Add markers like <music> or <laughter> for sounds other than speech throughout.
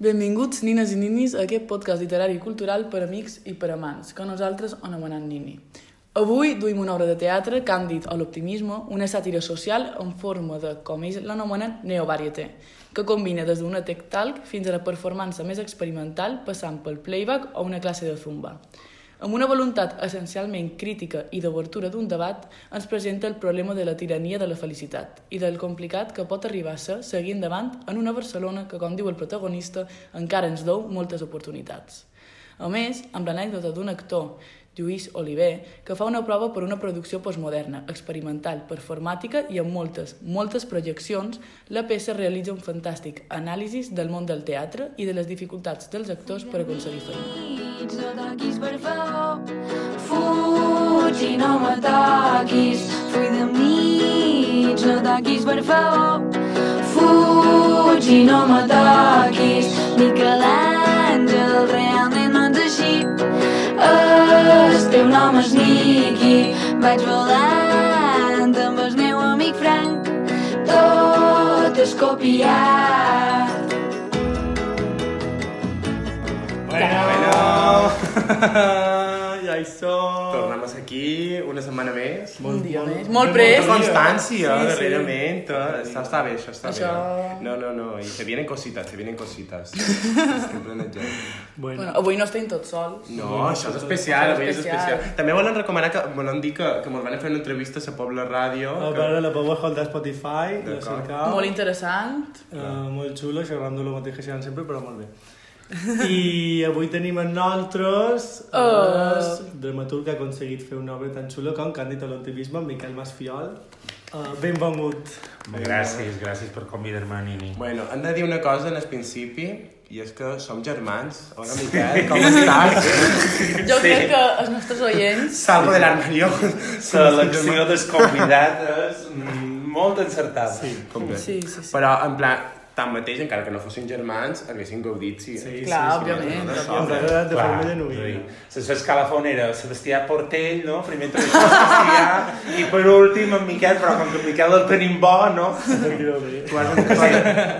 Benvinguts, nines i ninis, a aquest podcast literari i cultural per amics i per amants, que nosaltres anomenem Nini. Avui duim una obra de teatre, Càndid o l'optimisme, una sàtira social en forma de, com ells l'anomenen, neovarieté, que combina des d'una tech talk fins a la performance més experimental, passant pel playback o una classe de zumba. Amb una voluntat essencialment crítica i d'obertura d'un debat, ens presenta el problema de la tirania de la felicitat i del complicat que pot arribar a ser seguir endavant en una Barcelona que, com diu el protagonista, encara ens dou moltes oportunitats. A més, amb l'anècdota d'un actor, Lluís Oliver, que fa una prova per una producció postmoderna, experimental, performàtica i amb moltes, moltes projeccions, la peça realitza un fantàstic anàlisi del món del teatre i de les dificultats dels actors per aconseguir toquis, favor, fuig i no m'ataquis. De mig, no toquis, per favor, fuig i no m'ataquis. Àngel, El teu nom és Niqui, vaig volant amb el meu amic Frank. Tot és copiat. Bueno, ja <laughs> hi som. Tornem aquí una setmana més. Un dia més. molt Molt pres. Molta constància, Sí, sí. darrerament. tot. Està, està bé, això està Això- bé. No, no, no, i te vienen cositas, te vienen cositas. <laughs> El joc. Bueno, Bueno, avui no estem tots sols. No, això és especial, avui és especial. especial. També volen recomanar que, volen dir que, que ens van fer una entrevista a la Pobla Ràdio. a que- veure, la podeu escoltar a Spotify, la cercau. Molt interessant. Uh, molt xulo, xerrant de lo mateix que sempre, però molt bé. I avui tenim amb nosaltres Oh. el dramaturg que ha aconseguit fer una obra tan xula com Càndid a l'optimisme, en Miquel Masfiol. Uh, benvengut. Gràcies, gràcies per convidar-me, Nini. Bueno, hem de dir una cosa en el principi, i és que som germans. Hola, Miquel, com estàs? Jo crec que els nostres oients... Salgo de l'armario. Selecció dels convidats mm, molt encertada. Sí. Complet. Sí, sí, sí. Però, en plan, tanmateix, encara que no fossin germans, haguessin gaudit, sí. Sí, Clar, sí, òbviament. no, no, Ens ha agradat de forma és a genuïna. dir, La escalafonera, Sebastià Portell, no? Primer tot Sebastià, i per últim en Miquel, però com que en Miquel el tenim bo, no? Has, Sí,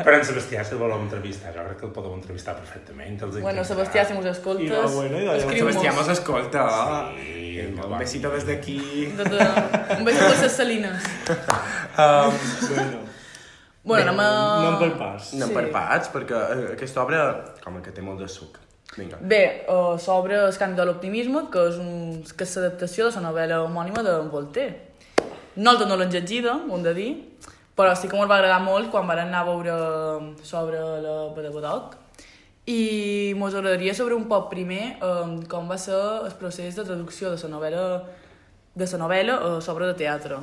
però en Sebastià, si el voleu entrevistar, jo crec que el podeu entrevistar perfectament. Els Bueno. Sebastià, si mos escoltes, va, bueno, escriu-mos. Sebastià mos escolta. Sí, un besito des d'aquí. Un beso per les salines. <laughs> Um, bueno, Bueno, anem a... anem per parts. Anem Sí. per parts, perquè eh, aquesta obra, com que té molt de suc. Vinga. Bé, uh, s'obre El de l'optimisme, que és, un, que és l'adaptació de la novel·la homònima de Voltaire. Nosaltres no l'hem llegida, ho hem de dir, però sí que ens va agradar molt quan vam anar a veure sobre la Badabadoc. I ens agradaria saber un poc primer um, com va ser el procés de traducció de la novel·la de la novel·la a sobre de teatre.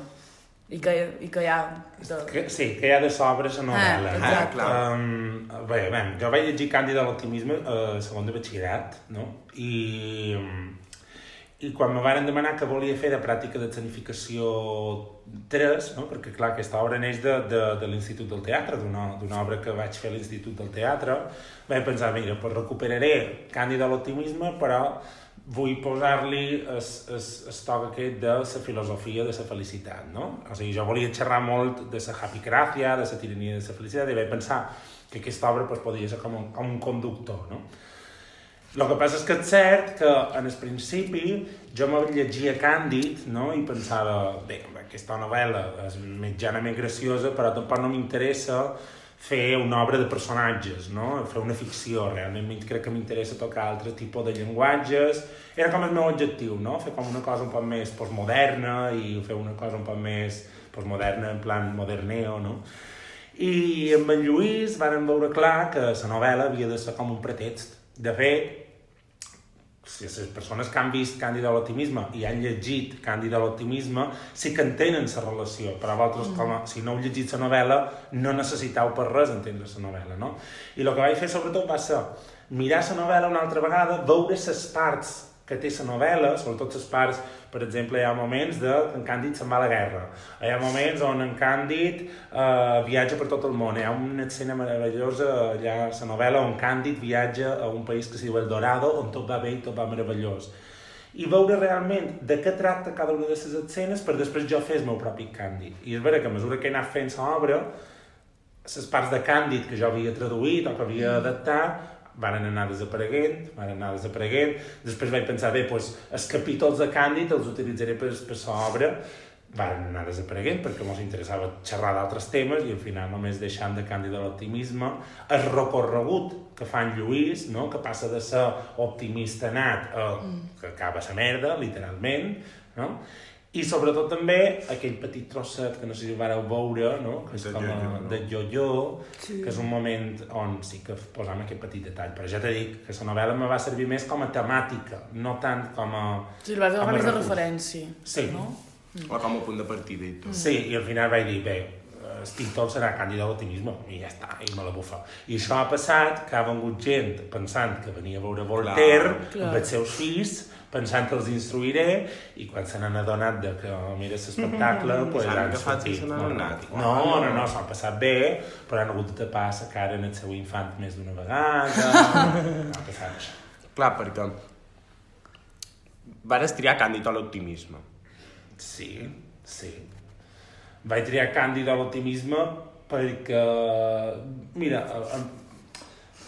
I que, i que hi ha... De... Que, sí, que hi ha de sobres a novel·la. Ah, exacte. Um, bé, bé, jo vaig llegir Càndida a l'optimisme a segon de batxillerat, no? I, i quan me van demanar que volia fer de pràctica de escenificació 3, no? perquè clar, aquesta obra neix de, de, de l'Institut del Teatre, d'una obra que vaig fer a l'Institut del Teatre, vaig pensar, mira, pues recuperaré Càndida l'optimisme, però vull posar-li es, es, es toc aquest de la filosofia de la felicitat, no? O sigui, jo volia xerrar molt de la happy gràcia, de la tirania de la felicitat, i vaig pensar que aquesta obra pues, podria ser com un, com un conductor, no? El que passa és que és cert que en el principi jo me llegia Càndid no? i pensava, bé, aquesta novel·la és mitjanament graciosa però tampoc no m'interessa fer una obra de personatges, no? fer una ficció, realment crec que m'interessa tocar altre tipus de llenguatges. Era com el meu objectiu, no? fer com una cosa un poc més postmoderna i fer una cosa un poc més postmoderna en plan moderneo, no? I amb en Lluís varen veure clar que la novel·la havia de ser com un pretext. De fet, si les persones que han vist Càndida a l'optimisme i han llegit Càndida a l'optimisme sí que entenen la relació, però vosaltres, com a, si no heu llegit la novel·la, no necessiteu per res entendre la novel·la, no? I el que vaig fer sobretot va ser mirar la novel·la una altra vegada, veure les parts que té la novel·la, sobretot les parts, per exemple, hi ha moments de en Càndid se'n va a la guerra, hi ha moments on en Càndid eh, viatja per tot el món, hi ha una escena meravellosa allà a la novel·la on Càndid viatja a un país que es diu El Dorado, on tot va bé i tot va meravellós. I veure realment de què tracta cada una de les escenes per després jo fer el meu propi Càndid. I és vera que a mesura que he anat fent l'obra, les parts de Càndid que jo havia traduït o que havia adaptat van anar desapareguent, van anar desapareguent. Després vaig pensar, bé, doncs, els capítols de Càndid els utilitzaré per, per l'obra, van anar desapareguent perquè ens interessava xerrar d'altres temes i al final només deixant de Càndid de l'optimisme el recorregut que fa en Lluís, no? que passa de ser optimista nat a mm. que acaba a la merda, literalment, no? I sobretot també aquell petit trosset que no sé si ho vareu veure, no? que és De com a, no? de yo-yo, Sí. que és un moment on sí que posam aquest petit detall. Però ja t'he dit que la novel·la me va servir més com a temàtica, no tant com a... Sí, el vas agafar més de referència. Sí. No? O com a punt de partida i tot. Sí, i al final vaig dir, bé, el títol serà Càndida a l'optimisme, i ja està, i me la bufa. I això ha passat, que ha vengut gent pensant que venia a veure Voltaire, Clar. amb els seus fills, pensant que els instruiré, i quan se n'han adonat de que mira l'espectacle, pues, S'han han agafat i sortit. anat. ràpid. No, no, no, s'han passat bé, però han hagut de tapar la cara en el seu infant més d'una vegada. <laughs> ha passat això. Clar, perquè vares triar Càndid a l'optimisme. Sí, sí. Vaig triar Càndid a l'optimisme perquè, mira,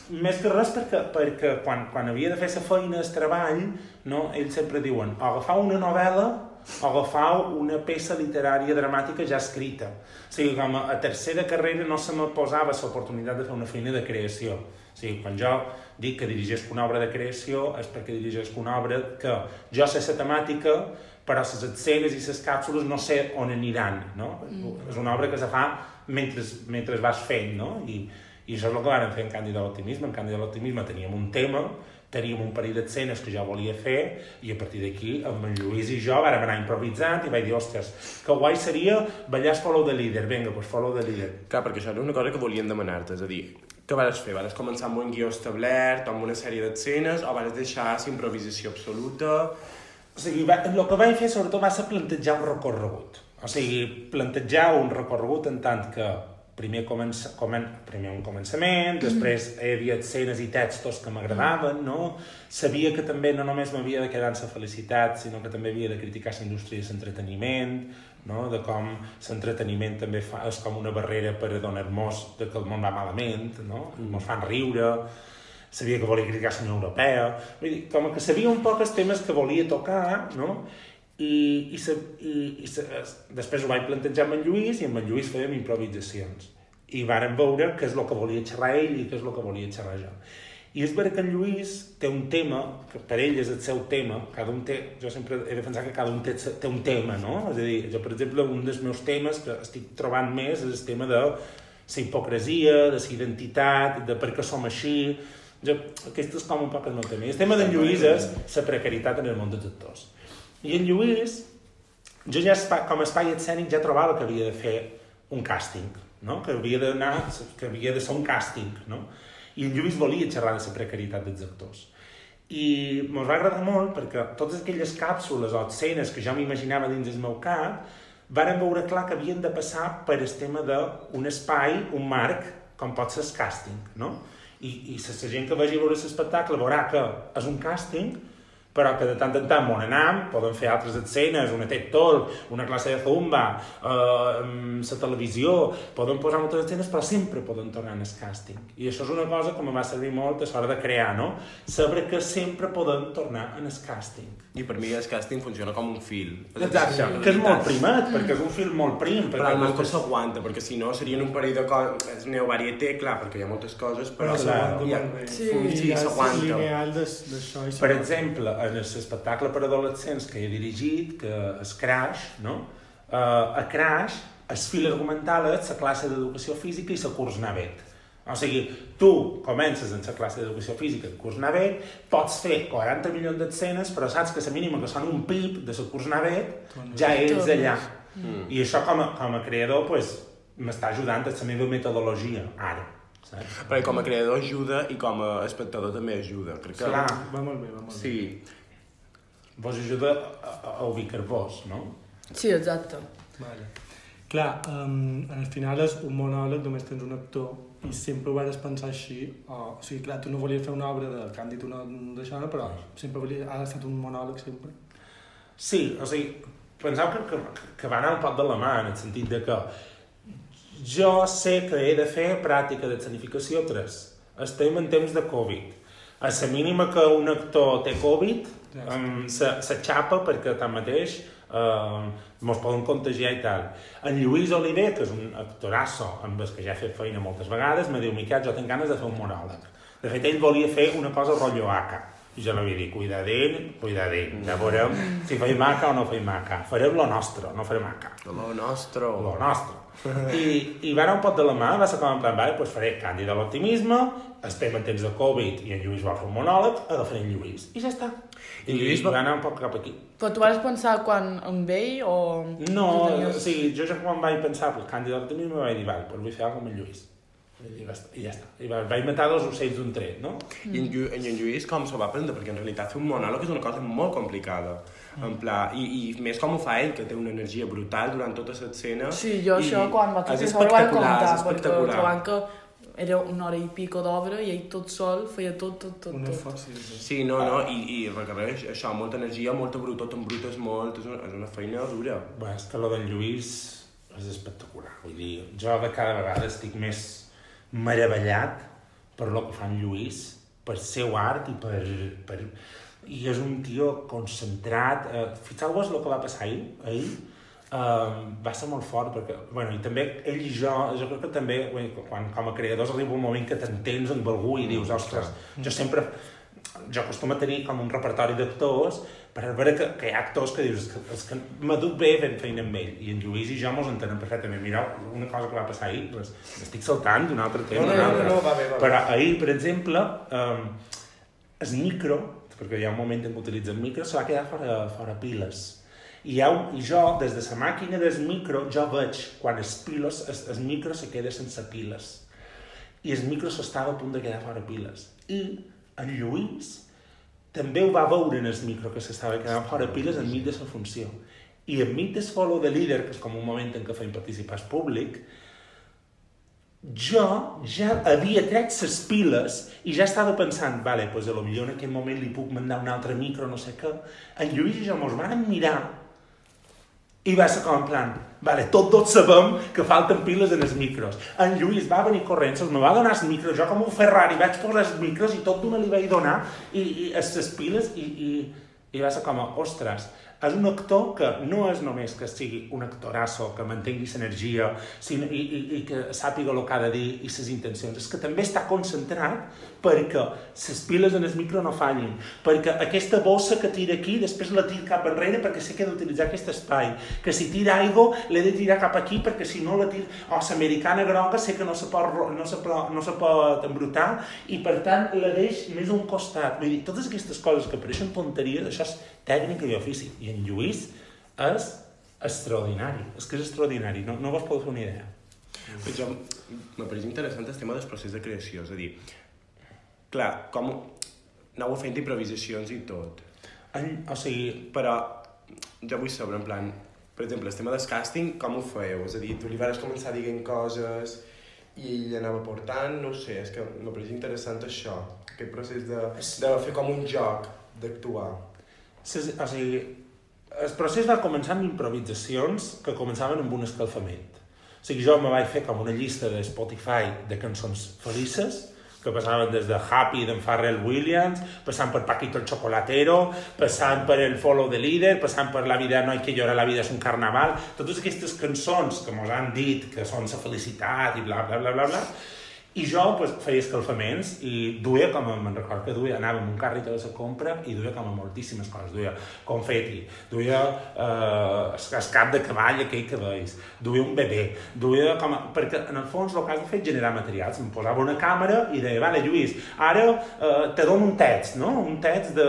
més que res perquè, perquè quan, quan havia de fer la feina, el treball, no, ells sempre diuen o agafar una novel·la o agafar una peça literària dramàtica ja escrita. O sigui, com a, a tercera carrera no se me posava l'oportunitat de fer una feina de creació. O sigui, quan jo dic que dirigesc una obra de creació és perquè dirigesc una obra que jo sé la temàtica, però les escenes i les càpsules no sé on aniran, no? Mm. És una obra que se fa mentre, mentre vas fent, no? I, i això és el que vam fer en Càndid de l'Optimisme. En Càndid de l'Optimisme teníem un tema, teníem un parell d'escenes que jo volia fer i a partir d'aquí amb en Lluís i jo vàrem anar improvisant i vaig dir, ostres, que guai seria ballar follow the leader, vinga, doncs follow the leader. Clar, perquè això era una cosa que volien demanar-te, és a dir, què vas fer? Vas començar amb un guió establert, amb una sèrie d'escenes, o vas deixar la improvisació absoluta? O sigui, va, el que vaig fer sobretot va ser plantejar un recorregut. O sigui, plantejar un recorregut en tant que primer, comença, comen, primer un començament, després hi havia escenes i textos que m'agradaven, no? Sabia que també no només m'havia de quedar en la felicitat, sinó que també havia de criticar la indústria de l'entreteniment, no? de com l'entreteniment també fa, és com una barrera per adonar-nos de que el món va malament, no? Ens fan riure, sabia que volia criticar la Unió Europea, vull dir, com que sabia un poc els temes que volia tocar, no? I, i, sa, i, i sa, després ho vaig plantejar amb en Lluís i amb en Lluís fèiem improvisacions. I vàrem veure què és el que volia xerrar ell i què és el que volia xerrar jo. I és veritat que en Lluís té un tema, que per ell és el seu tema, cada un té, jo sempre he de pensar que cada un té, té un tema, no? És a dir, jo, per exemple, un dels meus temes que estic trobant més és el tema de la hipocresia, de la identitat, de per què som així... Jo, aquest és com un poc el meu tema. I el tema d'en Lluís és la precarietat en el món dels actors. I en Lluís, jo ja com a espai escènic ja trobava que havia de fer un càsting, no? que havia d'anar, que havia de ser un càsting, no? I en Lluís volia xerrar de la precarietat dels actors. I mos va agradar molt perquè totes aquelles càpsules o escenes que jo m'imaginava dins el meu cap varen veure clar que havien de passar per el tema d'un espai, un marc, com pot ser el càsting, no? I, i la gent que vagi a veure l'espectacle veurà que és un càsting, però que de tant en tant on anam, poden fer altres escenes, una TED Talk, una classe de Zumba, eh, mm, la televisió, poden posar moltes escenes, però sempre poden tornar en el càsting. I això és una cosa que me va servir molt a l'hora de crear, no? Saber que sempre podem tornar en el càsting. I per mi el càsting funciona com un fil. Exacte, que és molt primat, perquè és un film molt prim. Però perquè el després- s'aguanta, perquè si no serien un parell de coses... És neovarieté, clar, perquè hi ha moltes coses, però... Però s'aguanta molt bé. Sí. Sí, s'aguanta. lineal d'això i Per exemple, en l'espectacle per adolescents que he dirigit, que és Crash, no? Uh, a Crash, el fil argumental és la classe d'educació física i la curs navet. O sigui, tu comences en la classe d'educació física, el curs navet, pots fer 40 milions d'escenes, però saps que la mínima que són un pip de la curs navet ja ets allà. Mm. I això com a, com a creador pues, m'està ajudant a la meva metodologia, ara. Saps? Perquè com a creador ajuda i com a espectador també ajuda. Crec que... Clar. Va molt bé, va molt bé. Sí. Vos ajuda a, a ubicar-vos, no? Sí, exacte. Vale. Clar, um, al final és un monòleg, només tens un actor, i sempre ho vas pensar així. O, o sigui, clar, tu no volies fer una obra de Càndid, una d'això, però sempre volia, ha estat un monòleg, sempre. Sí, o sigui, penseu que, que, que va anar un poc de la mà en el sentit de que jo sé que he de fer pràctica d'escenificació 3. Estem en temps de Covid. A la mínima que un actor té Covid, um, se, se xapa perquè tanmateix um, mos poden contagiar i tal. En Lluís Oliver, que és un actorasso amb el que ja he fet feina moltes vegades, me diu, Miquel, jo tinc ganes de fer un monòleg. De fet, ell volia fer una cosa rotllo Aka. Jo li vaig dir, cuidadín, cuidadín. Ja veurem si feim Aka o no feim Aka. Farem lo nostre, no farem Aka. Lo nostre. Lo nostre. I, i va anar un pot de la mà, va ser com en plan, vale, pues faré Càndida l'optimisme, estem en temps de Covid i en Lluís vol fer un monòleg, agafaré en Lluís. I ja està. I, I Lluís va- va anar un poc cap aquí. Però tu vas pensar quan amb ell o... No, o o tenies- sigui, jo ja quan vaig pensar pel Càndida l'optimisme vaig dir, vale, pues vull fer alguna cosa amb en Lluís. I ja està. I, ja està. I va- vaig matar dos ocells d'un tret, no? I en, Llu en Lluís com s'ho va prendre? Perquè en realitat fer un monòleg és una cosa molt complicada. En pla, i, i més com ho fa ell, que té una energia brutal durant tota l'escena. Sí, jo I això quan és fer això ho vaig és perquè espectacular. trobant que era una hora i pico d'obra i ell tot sol feia tot, tot, tot, Un tot. esforç, sí, sí. No, no, i, i requereix això, molta energia, molta brutot, embrutes molt, és una, és una feina dura. Bé, és que la d'en Lluís és espectacular. Vull dir, jo de cada vegada estic més meravellat per lo que fa en Lluís, per seu art i per... per... I és un tio concentrat. Eh, Fixeu-vos el que va passar ahir, ahir eh, va ser molt fort perquè, bueno, i també ell i jo, jo crec que també bé, quan com a creadors arriba un moment que t'entens amb algú i dius, ostres, jo sempre jo acostumo a tenir com un repertori d'actors per veure que, que hi ha actors que dius que, és que m'ha dut bé fent feina amb ell i en Lluís i jo mos entenem perfectament. Mireu, una cosa que va passar ahir pues, estic saltant d'un altre tema No, no, no, no, no, va bé, va bé. però ahir, per exemple um, el micro perquè hi ha un moment en què utilitza el micro se va quedar fora, fora piles. I, hi ha, i jo, des de la màquina del micro, jo veig quan els piles, el, el micro se queda sense piles. I el micro s'estava a punt de quedar fora piles. I en Lluís també ho va veure en el micro que s'estava quedant fora piles enmig de la funció. I enmig del follow de líder, que és com un moment en què feim participar el públic, jo ja havia tret les piles i ja estava pensant, vale, pues a lo millor en aquest moment li puc mandar un altre micro, no sé què. En Lluís i jo mos van mirar i va ser com en plan, vale, tots sabem que falten piles en els micros. En Lluís va venir corrent, se'ls me va donar els micros, jo com un Ferrari vaig posar els micros i tot d'una li vaig donar i, i les piles i, i, i va ser com, ostres, és un actor que no és només que sigui un actorasso, que mantengui l'energia i, i, i que sàpiga el que ha de dir i les intencions, és que també està concentrat perquè les piles en el micro no fallin, perquè aquesta bossa que tira aquí, després la tira cap enrere perquè sé que he d'utilitzar aquest espai, que si tira aigua l'he de tirar cap aquí perquè si no la tira... O l'americana groga sé que no se pot, no se no se pot embrutar i per tant la deix més un costat. Vull dir, totes aquestes coses que pareixen tonteries, això és tècnica i ofici. I en Lluís és extraordinari, és que és extraordinari, no, no vos podeu fer una idea. Però jo, me pareix interessant el tema del procés de creació, és a dir, clar, com aneu fent improvisacions i tot, En, o sigui, però jo vull saber, en plan, per exemple, el tema del càsting, com ho fèieu? És a dir, tu li vas començar dient coses i ell anava portant, no sé, és que me pareix interessant això, aquest procés de, de fer com un joc, d'actuar. o sigui, el procés va començar amb improvisacions que començaven amb un escalfament. O sigui, jo me vaig fer com una llista de Spotify de cançons felices, que passaven des de Happy d'en Pharrell Williams, passant per Paquito el Chocolatero, passant per el Follow the Leader, passant per La vida no hay que llorar, la vida és un carnaval, totes aquestes cançons que mos han dit que són la felicitat i bla, bla, bla, bla, bla, i jo pues, feia escalfaments i duia, com me'n recordo que duia, anava amb un carrit a la compra i duia com a moltíssimes coses. Duia confeti, duia eh, es- escap de cavall, aquell que veus, duia un bebè, duia com a... Perquè en el fons el que has de fer és generar materials. Em posava una càmera i deia, vale, Lluís, ara eh, te dono un text, no? Un text de...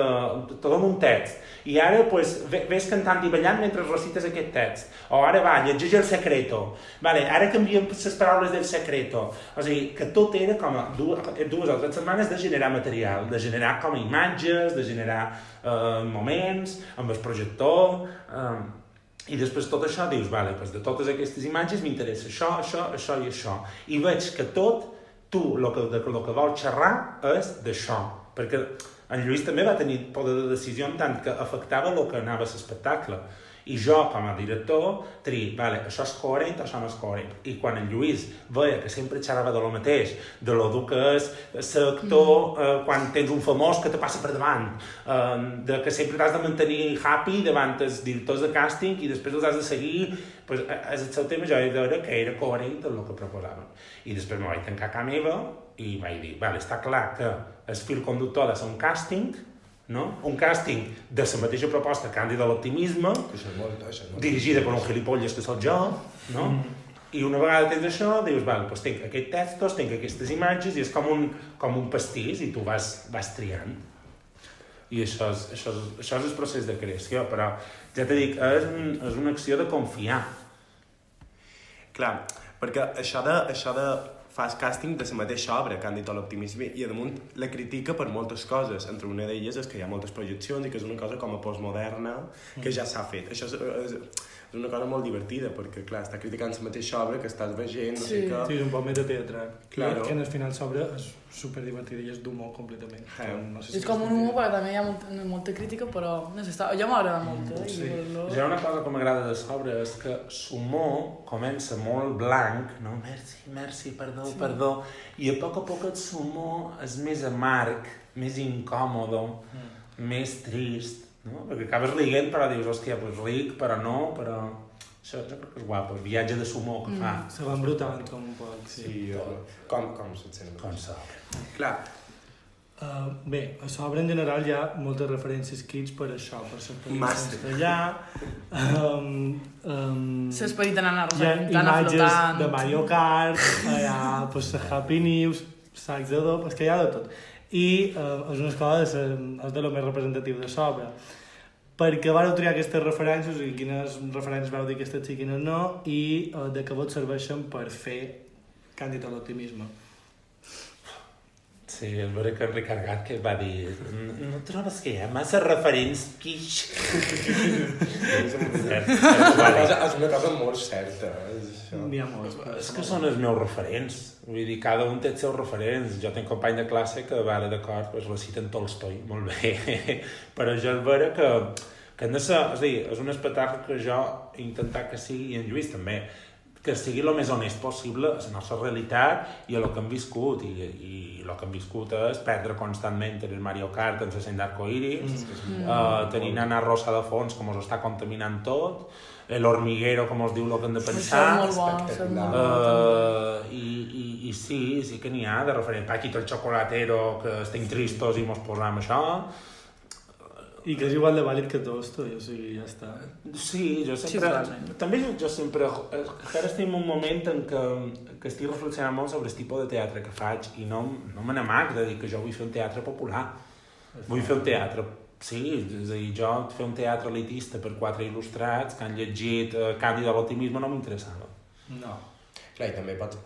te dono un text. I ara pues, ve- ves cantant i ballant mentre recites aquest text. O ara va, llegeix el secreto. Vale, ara canviem les paraules del secreto. O sigui, que tot era com a dues, dues o tres setmanes de generar material, de generar com imatges, de generar eh, moments amb el projector... Eh, i després tot això dius, vale, doncs de totes aquestes imatges m'interessa això, això, això i això. I veig que tot, tu, el que, de, lo que vols xerrar és d'això. Perquè en Lluís també va tenir poder de decisió en tant que afectava el que anava a l'espectacle. I jo, com a director, tri, vale, això és coherent, això no és coherent. I quan en Lluís veia que sempre xerrava de lo mateix, de lo dur que és ser actor mm. eh, quan tens un famós que te passa per davant, eh, de que sempre t'has de mantenir happy davant els directors de càsting i després els has de seguir, pues, eh, és el seu tema, jo he de veure que era coherent amb el que proposaven. I després me vaig tancar a casa meva i vaig dir, vale, està clar que el fil conductor ha de ser un càsting, no? un càsting de la mateixa proposta Càndida l'optimisme, dirigida per un gilipolles que sóc jo, no? Mm. I una vegada tens això, dius, val, doncs tinc aquests textos, tinc aquestes imatges, i és com un, com un pastís, i tu vas, vas triant. I això és, això, és, això és el procés de creació, però ja t'he dit, és, un, és una acció de confiar. Clar, perquè això de, això de fas càsting de la mateixa obra que han dit a l'optimisme i damunt la critica per moltes coses. Entre una d'elles és que hi ha moltes projeccions i que és una cosa com a postmoderna que ja s'ha fet. Això és, és, és una cosa molt divertida perquè, clar, està criticant la mateixa obra que estàs veient, no sé Sí. què... Sí, és un bon metateatre. Claro. Que en el final s'obre és superdivertida i és d'humor completament. Eh, no sé És com un humor, però també hi ha molta, molta crítica, però no sé, està, ja m'agrada molt, eh? Sí. Lo... Hi ha una cosa que m'agrada de l'obra, és que l'humor comença molt blanc, no? Merci, merci, perdó, sí. perdó, i a poc a poc el humor és més amarg, més incòmode, mm. més trist, no? Perquè acabes riguent, però dius, hòstia, pues ric, però no, però... Això jo crec que és guapo, el viatge de sumor que fa. Se va embrutant com un poc, sí. Sí, com, com se't sent? Com s'obre. Clar, Uh, bé, a sobre en general hi ha moltes referències crits per això, per en castellà, um, um, L'esperit de nana hi ha rosa pintant a imatges flotant. de Mario Kart, hi ha pues, Happy News, sacs de dop, és que hi ha de tot. I uh, és una escola de, ser, és de lo més representatiu de l'obra. perquè vareu triar aquestes referències i quines referències vau dir aquestes sí quines no i uh, de què vos serveixen per fer càndid a l'optimisme. Sí, el veure que Enric Argat que va dir no trobes que hi ha massa referents <laughs> quix? És una vale. cosa, és una cosa molt certa. N'hi ha molts. És que són els meus referents. Vull dir, cada un té els seus referents. Jo tinc company de classe que, vale, d'acord, pues, reciten Tolstoi, molt bé. <laughs> Però jo el veure que, que de ser... És a dir, és un espectacle que jo he intentat que sigui, i en Lluís també, que sigui el més honest possible a la nostra realitat i a el que hem viscut. I, i el que hem viscut és perdre constantment en el Mario Kart, en la senda d'arcoiris, mm. uh, tenint Anna Rosa de fons com us està contaminant tot, l'hormiguero, com us diu el que hem de pensar, molt bo, això és molt bo. Uh, i, i, I sí, sí que n'hi ha de referent. Paquito el xocolatero, que estem tristos i mos posam això. I que és igual de vàlid que Tolstoi, o sigui, ja està. Sí, jo sempre... totalment. també jo, jo sempre... que Ara estic en un moment en què, que estic reflexionant molt sobre el tipus de teatre que faig i no, no me n'amac de dir que jo vull fer un teatre popular. Vull fer un teatre Sí, és a dir, jo fer un teatre elitista per quatre il·lustrats que han llegit eh, Càndid a l'optimisme no m'interessava. No. Clar, i també pots,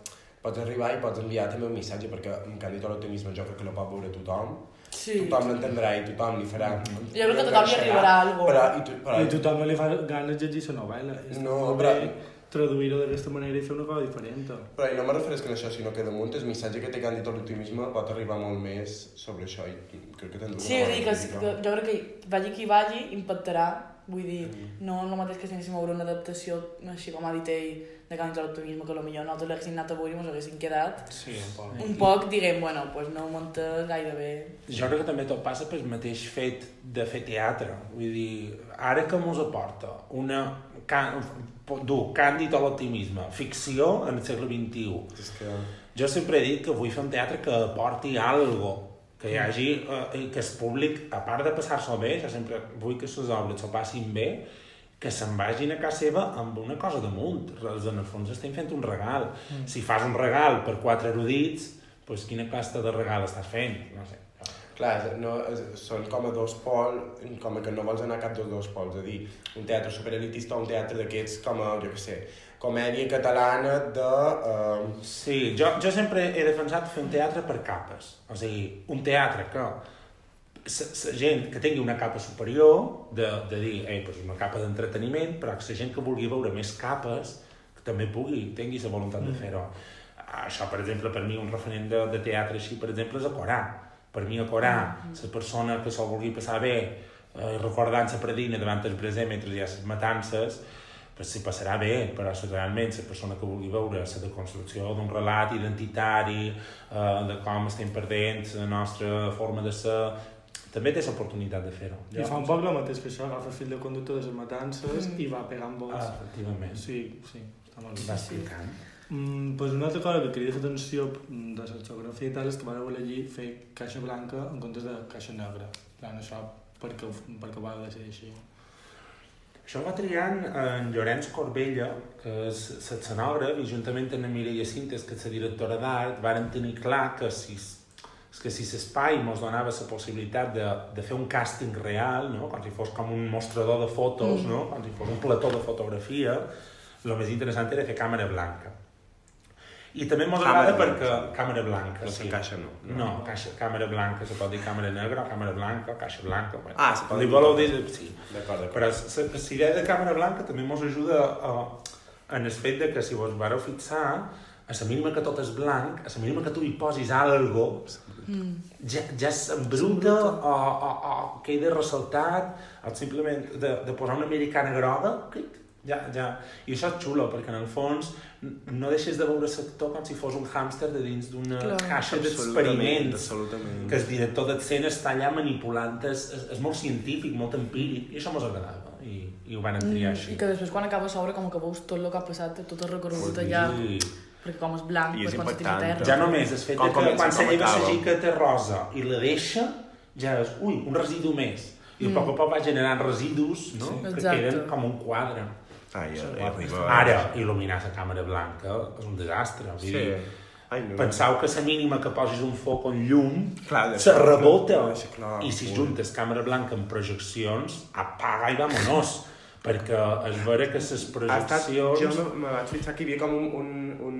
pots arribar i pots enviar també un missatge, perquè un candidat a l'optimisme jo crec que no pot veure tothom, Sí. tothom l'entendrà i tothom li farà... Jo crec que a tothom li arribarà alguna Però, cosa. i, tu, però, I a tothom no li fa ganes llegir la novel·la. És No, però- bé traduir-ho d'aquesta manera i fer una cosa diferent. però i no me refereix que en això, sinó que damunt el missatge que té candidat a l'optimisme pot arribar molt més sobre això i crec que tens Sí, és a dir, que, que jo crec que vagi qui vagi impactarà, vull dir, no el mateix que si anéssim a veure una adaptació, així com ha dit ell, de Cànids a l'optimisme, que potser nosaltres l'haguéssim anat a veure i ens haguéssim quedat Sí, un poc. un poc, diguem, bueno, pues no munta gaire bé. Jo crec que també tot passa pel mateix fet de fer teatre. Vull dir, ara que mos aporta una... Can, dur càndid a l'optimisme, ficció en el segle XXI. És que... Jo sempre he dit que vull fer un teatre que aporti algo, que hi hagi, eh, que el públic, a part de passar-s'ho bé, jo sempre vull que les obres s'ho passin bé, que se'n vagin a casa seva amb una cosa damunt. Els, en el fons estem fent un regal. Mm. Si fas un regal per quatre erudits, doncs quina classe de regal estàs fent? No sé. Clar, no, són com a dos pols, com a que no vols anar a cap dels dos pols, és a dir, un teatre superelitista o un teatre d'aquests com a, jo què sé, comèdia catalana de... Uh, Sí, jo, jo sempre he defensat fer un teatre per capes. O sigui, un teatre que la gent que tingui una capa superior, de, de dir, eh, pues una capa d'entreteniment, però que la gent que vulgui veure més capes, que també pugui, tingui la voluntat de fer-ho. Això, per exemple, per mi un referent de, de teatre així, per exemple, és a Corà. Per mi a Corà, la persona que se'l vulgui passar bé, eh, recordant la predina davant el present mentre hi ha les matances, pues si passarà bé, però realment la persona que vulgui veure la deconstrucció d'un relat identitari, eh, de com estem perdent la nostra forma de ser, també té l'oportunitat de fer-ho. I fa un poc el mateix que això, agafa el fill de conducte de les matances Mm. i va pegant vots. Ah, efectivament. Sí, sí, està molt bé. Va explicant. Mm, pues una altra cosa que crida l'atenció mm, de la geografia i tal és que van elegir fer caixa blanca en comptes de caixa negra. Plan, això perquè, perquè va decidir així. Això va triant en Llorenç Corbella, que és l'escenògraf, i juntament amb la Mireia Cintes, que és la directora d'art, varen tenir clar que si, és que si l'espai ens donava la possibilitat de, de fer un càsting real, no? com si fos com un mostrador de fotos, mm. no? com si fos un plató de fotografia, el més interessant era fer càmera blanca. I també ens Càmera agrada blanca. perquè... Càmera blanca, No sí. s'encaixa, no. No, caixa, càmera blanca, se pot dir càmera negra, càmera blanca, caixa blanca. Bueno, Ah, se pot dir voleu dir... Sí. D'acord. Però la la idea de càmera blanca també ens ajuda a, en el fet de que si vos vareu fixar, a la mínima que tot és blanc, a la mínima que tu hi posis algo, ja, ja s'embruta o, o, o queda ressaltat, o simplement de, de posar una americana groga, clic, ja, ja. I això és xulo, perquè en el fons no deixes de veure sector com si fos un hàmster de dins d'una caixa d'experiments absolutament. que el director d'escena està allà manipulant, és, és, és molt científic, molt empíric, i això mos agradava, i, i ho van triar així. Mm, I que després quan acaba l'obra com que veus tot el que ha passat, tot el recorregut allà, I, perquè com és blanc, I és a impactant. terra. ja només el fet Com de que comença, quan com se lleva la té rosa i la deixa, ja és, ui, un residu més. I a poc a poc va generant residus no? que Exacte. queden com un quadre. Ai, ja, ja arriba. Ara, il·luminar la càmera blanca és un desastre. Vull Sí. dir, Ai, no. Pensau que la mínima que posis un foc en llum Clar, se rebota clar, sí, clar, i si juntes càmera blanca amb projeccions apaga i vamonos perquè és vera que les Ha estat, projeccions jo me, me vaig fixar que hi havia com un, un, un,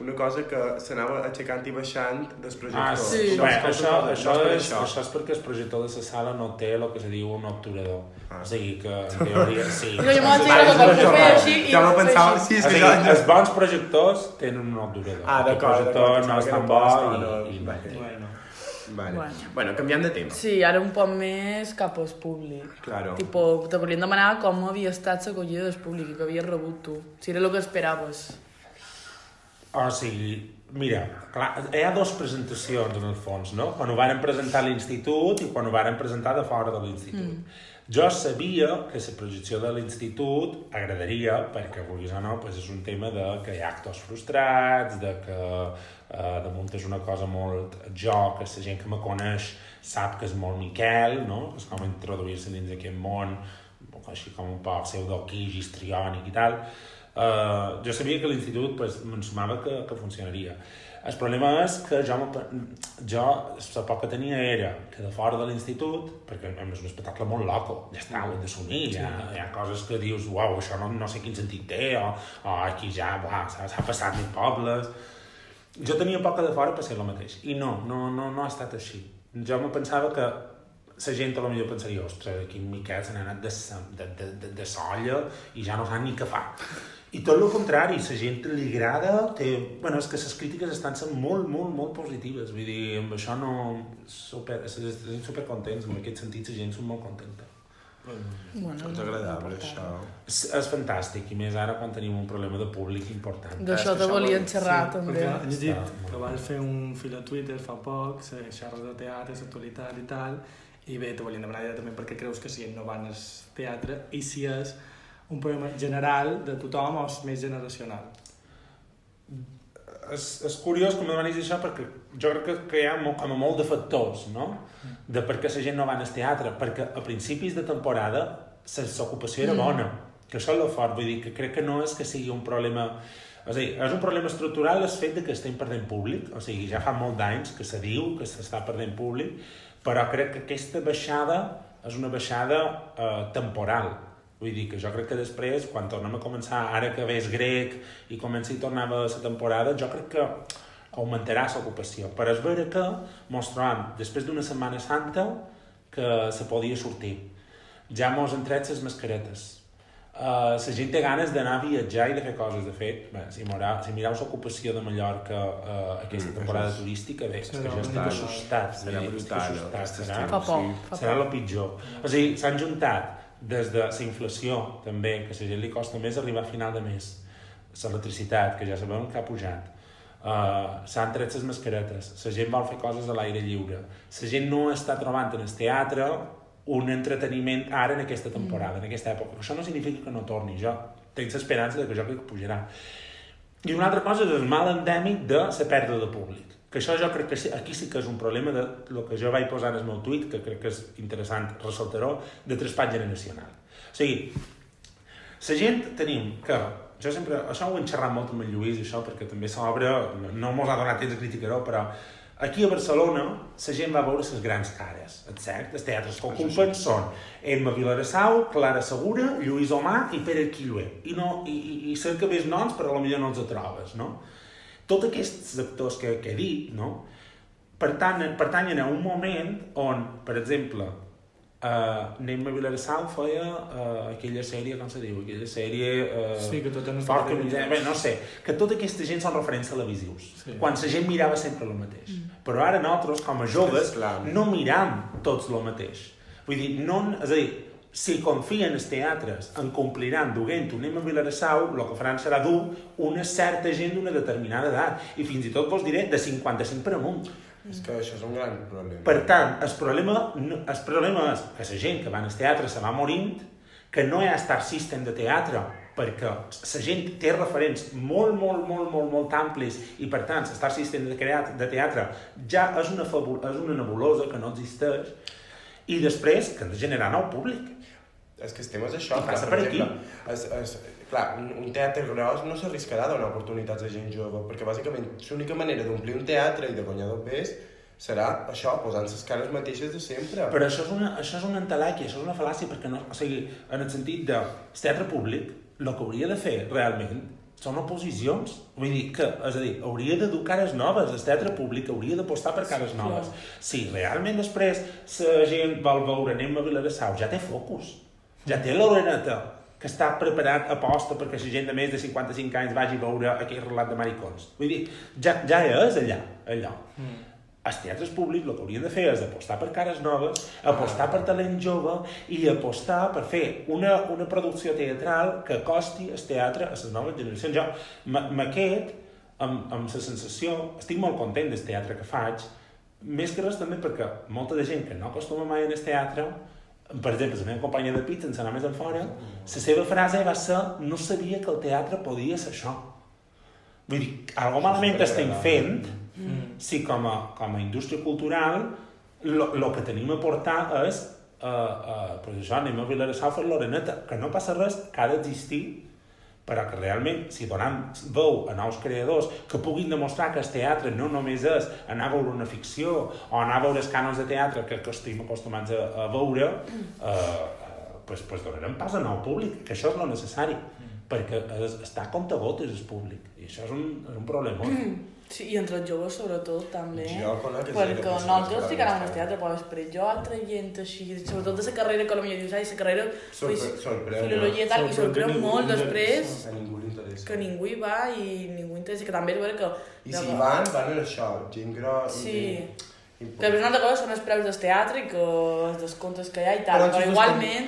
una cosa que s'anava aixecant i baixant dels projectors. Ah, sí. Sí. Bé, això, no això, és això. això és perquè el projector de la sala no té el que se diu un obturador. Ah. O sigui que, en teoria, sí. <laughs> Jo, jo m'ho vaig dir que fer jornada. així i no fer pensava, així. sí, és o sigui, els bons projectors tenen un obturador. Ah, d'acord, projector d'acord, no és tan bo i, i. Bueno. Vale. Bueno. bueno, canviant de tema. Sí, ara un poc més cap al públic. Claro. Tipo, te volien demanar com havia estat l'acollida del públic i que havies rebut tu. Si era el que esperaves. O sigui, mira, clar, hi ha dues presentacions en el fons, no? Quan ho varen presentar a l'institut i quan ho varen presentar de fora de l'institut. Mm. Jo sabia que la projecció de l'institut agradaria, perquè vulguis o no, pues és un tema de que hi ha actors frustrats, de que eh, damunt és una cosa molt jo, que la gent que me coneix sap que és molt Miquel, no? que és com introduir-se dins d'aquest món, així com un poc pseudo-quix, histriònic i tal, Uh, jo sabia que l'institut pues, m'ensumava que, que funcionaria. El problema és que jo, jo la por que tenia era que de fora de l'institut, perquè és un espectacle molt loco, ja està, ho hem d'assumir, hi, ha, hi ha coses que dius, uau, això no, no sé quin sentit té, o, o aquí ja s'ha passat mil pobles... Jo tenia por que de fora passés el mateix, i no, no, no, no ha estat així. Jo me pensava que la gent a lo millor pensaria, ostres, aquí en Miquel se n'ha anat de, de, de, de, de solla i ja no sap ni què fa. I tot el contrari, la gent li agrada, té... Bueno, és que les crítiques estan sent molt, molt, molt positives, vull dir, amb això no... Super, estem super contents, en aquest sentit la gent són molt contenta. Bueno, Ens agradava això. És, és fantàstic, i més ara quan tenim un problema de públic important. D'això És que te volien vol- xerrar, sí, també. Perquè he llegit Està que vas fer un fil a Twitter fa poc, se xerres de teatre, l'actualitat i tal, i bé, te volien demanar directament perquè creus que si no van al teatre i si és un problema general de tothom o és més generacional. és, és curiós me demanis això perquè jo crec que, que hi ha molt, com a molt de factors, no? De per què la gent no va al teatre. Perquè a principis de temporada l'ocupació era bona, que això és el fort, vull dir que crec que no és que sigui un problema... O sigui, és un problema estructural el fet de que estem perdent públic, o sigui, ja fa molt d'anys que se diu que s'està perdent públic, però crec que aquesta baixada és una baixada eh, temporal. Vull dir que jo crec que després, quan tornem a començar, ara que ves grec i comença i tornava la temporada, jo crec que augmentarà l'ocupació. Però és vera que mos trobam, després d'una Setmana Santa, que se podia sortir. Ja mos han tret les mascaretes. Uh, la gent té ganes d'anar a viatjar i de fer coses. De fet, bé, si, mireu, si mireu l'ocupació de Mallorca uh, aquesta Mm, temporada això és- turística, bé, és que Serà jo estic brutal. assustat. Serà vull dir, estic brutal, assustat, aquest serà, estiu. Fa por, sí. fa serà por. el pitjor. O sigui, s'han juntat des de la inflació, també, que a la gent li costa més arribar a final de mes, l'electricitat, que ja sabem que ha pujat, uh, s'han tret les mascaretes, la gent vol fer coses a l'aire lliure, la gent no està trobant en el teatre un entreteniment ara en aquesta temporada, en aquesta època. Això no significa que no torni, jo tinc l'esperança de que jo crec que pujarà. I una altra cosa és el mal endèmic de la pèrdua de públic. Que això jo crec que aquí sí que és un problema de lo que jo vaig posar en el meu tuit, que crec que és interessant ressaltar-ho, de traspat generacional. O sigui, la gent tenim que jo sempre, això ho he xerrat molt amb el Lluís, això, perquè també s'obre, no mos ha donat temps de criticar-ho, però aquí a Barcelona la gent va veure les grans cares, és cert? Els teatres que ocupen són Emma Vilarassau, Clara Segura, Lluís Omar i Pere Quillué. I, no, i, i, i que ves noms, però potser no els trobes, no? Tots aquests actors que, que he dit, no? pertanyen, pertanyen a un moment on, per exemple, uh, Neima Vilarassau feia uh, aquella sèrie, com se diu, aquella sèrie... Uh, Sí, que tot en Fort que bé, no sé, que tota aquesta gent són referents televisius, Sí. quan la gent mirava sempre el mateix. Mm. Però ara nosaltres, com a joves, Clar. no miram tots el mateix. Vull dir, no, és a dir, si confien els teatres en compliran duent un Emma Vilarassau, el que faran serà dur una certa gent d'una determinada edat, i fins i tot vos diré de 55 per amunt. És que això és un gran problema. Per tant, el problema, el problema és que la gent que va al teatre se va morint, que no hi ha Star System de teatre, perquè la gent té referents molt, molt, molt, molt, molt amplis i, per tant, el Star System de, creat, de teatre ja és una, és una nebulosa que no existeix, i després que han de generar nou públic. És que el tema és això. I passa clar, per aquí. És, és, clar, un, un teatre gros no s'arriscarà a donar oportunitats a gent jove, perquè bàsicament l'única manera d'omplir un teatre i de guanyar dos pes serà això, posant les cares mateixes de sempre. Però això és una, això és una entelèquia, això és una fal·làcia, perquè no, o sigui, en el sentit de el teatre públic, el que hauria de fer realment són oposicions. Vull dir, que, és a dir, hauria de dur cares noves, el teatre públic hauria d'apostar per cares noves. Si realment després la gent vol veure anem a Vilarassau, ja té focus, ja té l'Oreneta, que està preparat a posta perquè la gent de més de 55 anys vagi a veure aquell relat de maricons. Vull dir, ja, ja és allà, allò. Mm. Els teatres públics el que haurien de fer és apostar per cares noves, apostar per talent jove i apostar per fer una, una producció teatral que costi el teatre a les noves generacions. Jo m'aquest amb, amb la sensació, estic molt content del teatre que faig, més que res també perquè molta de gent que no acostuma mai el teatre, per exemple, la meva companya de pit, sense anar més enfora, la seva frase va ser no sabia que el teatre podia ser això. Vull dir, algo malament estem fent si com a, com a indústria cultural el que tenim a portar és uh, uh, pues això, anem a Vilarassau a fer l'Oreneta, que no passa res, que ha d'existir però que realment, si donem veu a nous creadors que puguin demostrar que el teatre no només és anar a veure una ficció o anar a veure els cànons de teatre que, que estem acostumats a, a veure, eh, eh, pues, pues donarem pas a nou públic, que això és lo necessari, perquè es, està a comptagotes el públic, i això és un, és un problema. Sí, i entre els joves sobretot també. Jo conec que Perquè nosaltres que sí que van anàvem al al teatre, però després jo altra gent així, sobretot de la carrera que potser dius, ai, la carrera Sorpre- pues, filologia i tal, i Sorprèn que molt després. A ningú li interessa. que ningú hi va i ningú interessa, que també és vera que... I si hi van, van a això, gent gros... Sí. Que després una altra cosa són els preus del teatre i que els descomptes que hi ha i tal, Però però, igualment,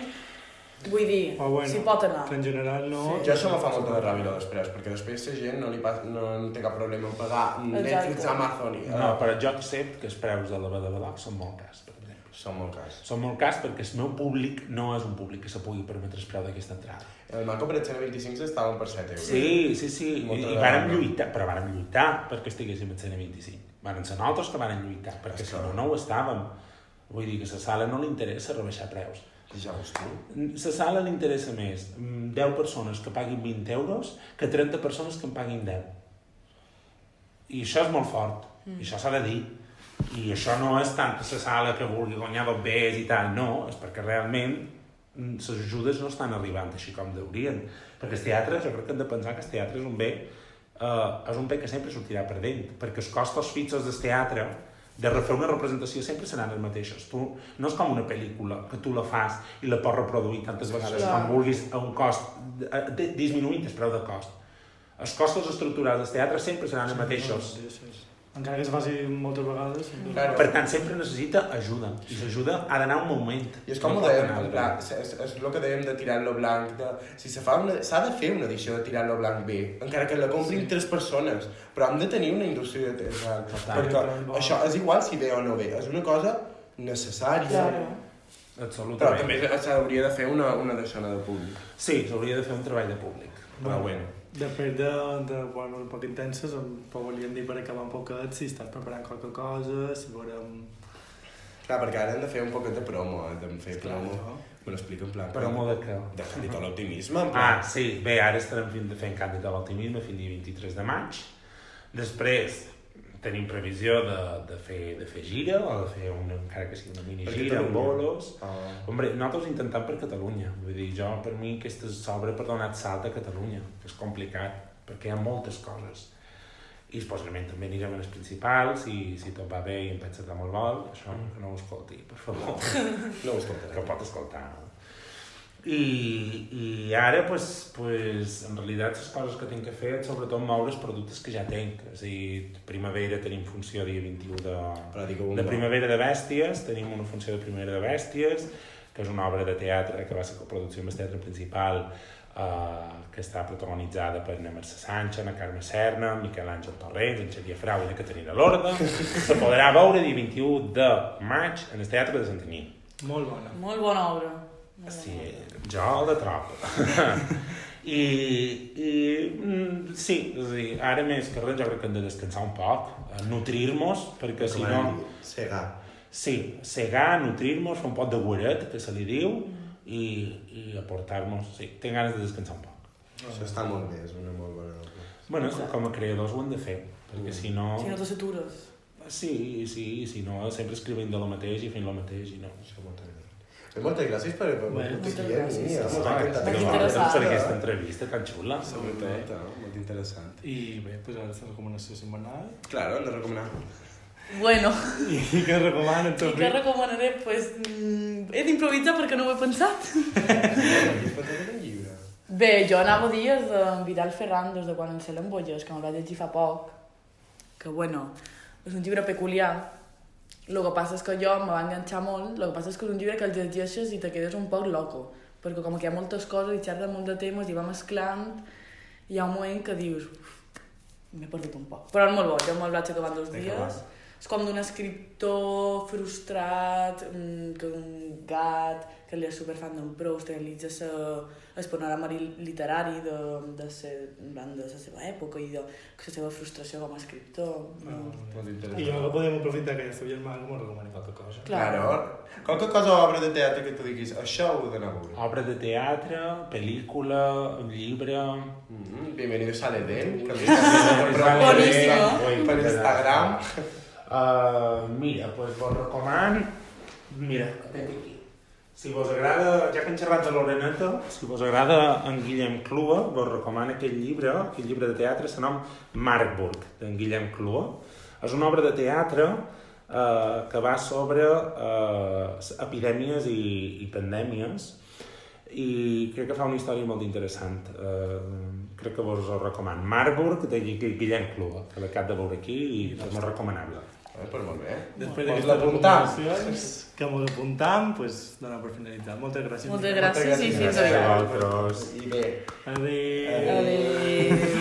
vull dir, Però bueno, s'hi pot anar. que en general no... Jo això me fa molta de ràbia després, perquè després la gent no, li pas, no, no té cap problema en pagar Netflix. Amazon i... No, però jo accepto que els preus de la Badabadà són molt cars, per exemple. Són molt cars. Són molt cars perquè el meu públic no és un públic que se pugui permetre el preu d'aquesta entrada. El Manco per el 25 estaven per 7 euros. Sí, sí, sí, i, Molta i de vàrem gana. lluitar, però vàrem lluitar perquè estiguéssim Cine 25. Varen ser nosaltres que varen lluitar, perquè si que- no, no ho estàvem. Vull dir que a la sala no li interessa rebaixar preus. I ja la sala li interessa més mm, 10 persones que paguin 20 euros que 30 persones que en paguin 10. I això és molt fort, mm. i això s'ha de dir. I això no és tant la sala que vulgui guanyar dos bés i tal, no, és perquè realment mm, les ajudes no estan arribant així com deurien. Perquè el teatre, jo crec que hem de pensar que el teatre és un bé, eh, és un bé que sempre sortirà perdent, perquè els costos fixos del teatre de refer una representació sempre seran els mateixos. Tu, no és com una pel·lícula que tu la fas i la pots reproduir tantes vegades Clar. com vulguis a un cost, disminuint el preu de cost. Els costos estructurals del teatre sempre seran els mateixos. Sí, sí, sí. Encara que es faci moltes vegades... Claro. Per tant, sempre necessita ajuda. I l'ajuda ha d'anar un moment. I és com No ho dèiem, en plan, és, és el que dèiem de tirar-lo blanc, de, si se fa una, s'ha de fer una edició de tirar-lo blanc bé, encara que la comprin sí. tres persones, però hem de tenir una indústria de teatre, Total. perquè Bo. això és igual si ve o no ve, és una cosa necessària, Claro. però Absolutament. també s'hauria de fer una, una deixona de públic. Sí, s'hauria de fer un treball de públic. Però bueno. Després de, de bueno, un poc intenses, em volíem dir per acabar un poquet si estàs preparant qualque cosa, si veurem... Clar, perquè ara hem de fer un poquet de promo, hem de fer Clar, promo. no? Me l'explico en plan... Però de què? De Càndid a l'optimisme. Ah, sí. Bé, ara estarem fent, fent Càndid a l'optimisme fins al dia 23 de maig. Després tenim previsió de, de, fer, de fer gira, o de fer una, encara que sigui una mini gira, amb bolos. Ah. Hombre, nosaltres intentant per Catalunya. Vull dir, jo, per mi, aquesta és l'obra per donar salt a Catalunya, que és complicat, perquè hi ha moltes coses. I possiblement també anirem a les principals, i si tot va bé i em pensa que molt vol, això que no ho escolti, per favor. <laughs> No ho escoltaré. que pot escoltar. I, i ara, pues, pues, en realitat, les coses que tinc que fer és sobretot moure els productes que ja tinc. És a dir, primavera tenim funció dia 21 de, de. Primavera de Bèsties, tenim una funció de Primavera de Bèsties, que és una obra de teatre que va ser coproducció amb el teatre principal, eh, que està protagonitzada per na Mercè Sánchez, na Carme Serna, Miquel Àngel Torrents, en Xavier Frau i la Caterina Lorda. <laughs> Se podrà veure dia 21 de maig en el Teatre de Santanyí. Molt bona. Molt bona obra. Sí, jo el de trob. I, i sí, és a dir, ara més que res jo crec que hem de descansar un poc, nutrir-nos, perquè si no... Segar. Sí, segar, nutrir-nos, fer un pot de guaret, que se li diu, i, i aportar-nos... Sí, tinc ganes de descansar un poc. Això està molt bé, és una molt bona. Bueno, com a creadors ho hem de fer, perquè si no... Si no te satures. Sí, sí, si no, sempre escrivint de lo mateix i fent lo mateix i no. Això moltes Bé, moltes gràcies per Sí, molt Ah, encantat. Molt que interessant. per aquesta entrevista tan xula. Sobretot, eh? molt interessant. I bé, pues ara la recomanació setmanal. Claro, hem de recomanar. Bueno, <laughs> I què recomanen i tot què recomanaré? Pues, mm, he d'improvisar perquè no ho he pensat. Bé, jo anava a dir és de Vidal Ferran, des de quan ens l'embolles, que me'l vaig llegir fa poc, que bueno, és un llibre peculiar. El que passa és que jo me va enganxar molt, el que passa és que és un llibre que el llegeixes i te quedes un poc loco, perquè com que hi ha moltes coses i xerra molt de temes i va mesclant, hi ha un moment que dius, "Uf, m'he perdut un poc. Però és molt bo, jo me'l vaig acabar dos dies. va. És com d'un escriptor frustrat, que un gat que li és superfan d'en Proust, sa, el panorama li- literari de, de, ser, de la seva època i de la seva frustració com a escriptor. Ah, No. Molt I jo podem aprofitar que ja seu germà que m'ho recomani qualque cosa. Clar. Claro. Qualque cosa o obra de teatre que tu diguis, això ho he d'anar a veure. Obra de teatre, pel·lícula, llibre... Mm, Bienvenidos Edén. que a Boníssimo. Per per Instagram. Uh, mira, doncs pues vos recomano... Mira, aquí. Si vos agrada, ja que hem xerrat de l'Oreneta, si vos agrada en Guillem Clua, vos recomano aquest llibre, aquest llibre de teatre, se nom Markburg, d'en Guillem Clua. És una obra de teatre eh, que va sobre eh, epidèmies i, i pandèmies i crec que fa una història molt interessant. Eh, crec que vos ho recomano. Marburg, de Gui- Guillem Clua, que l'acabo de veure aquí i és molt recomanable. Eh, però molt bé. Després d'aquestes recomanacions que m'ho apuntam, pues, donar per finalitzar. Moltes gràcies. Moltes Miquel. gràcies i fins Gràcies aviat. I bé, Adéu. Adéu.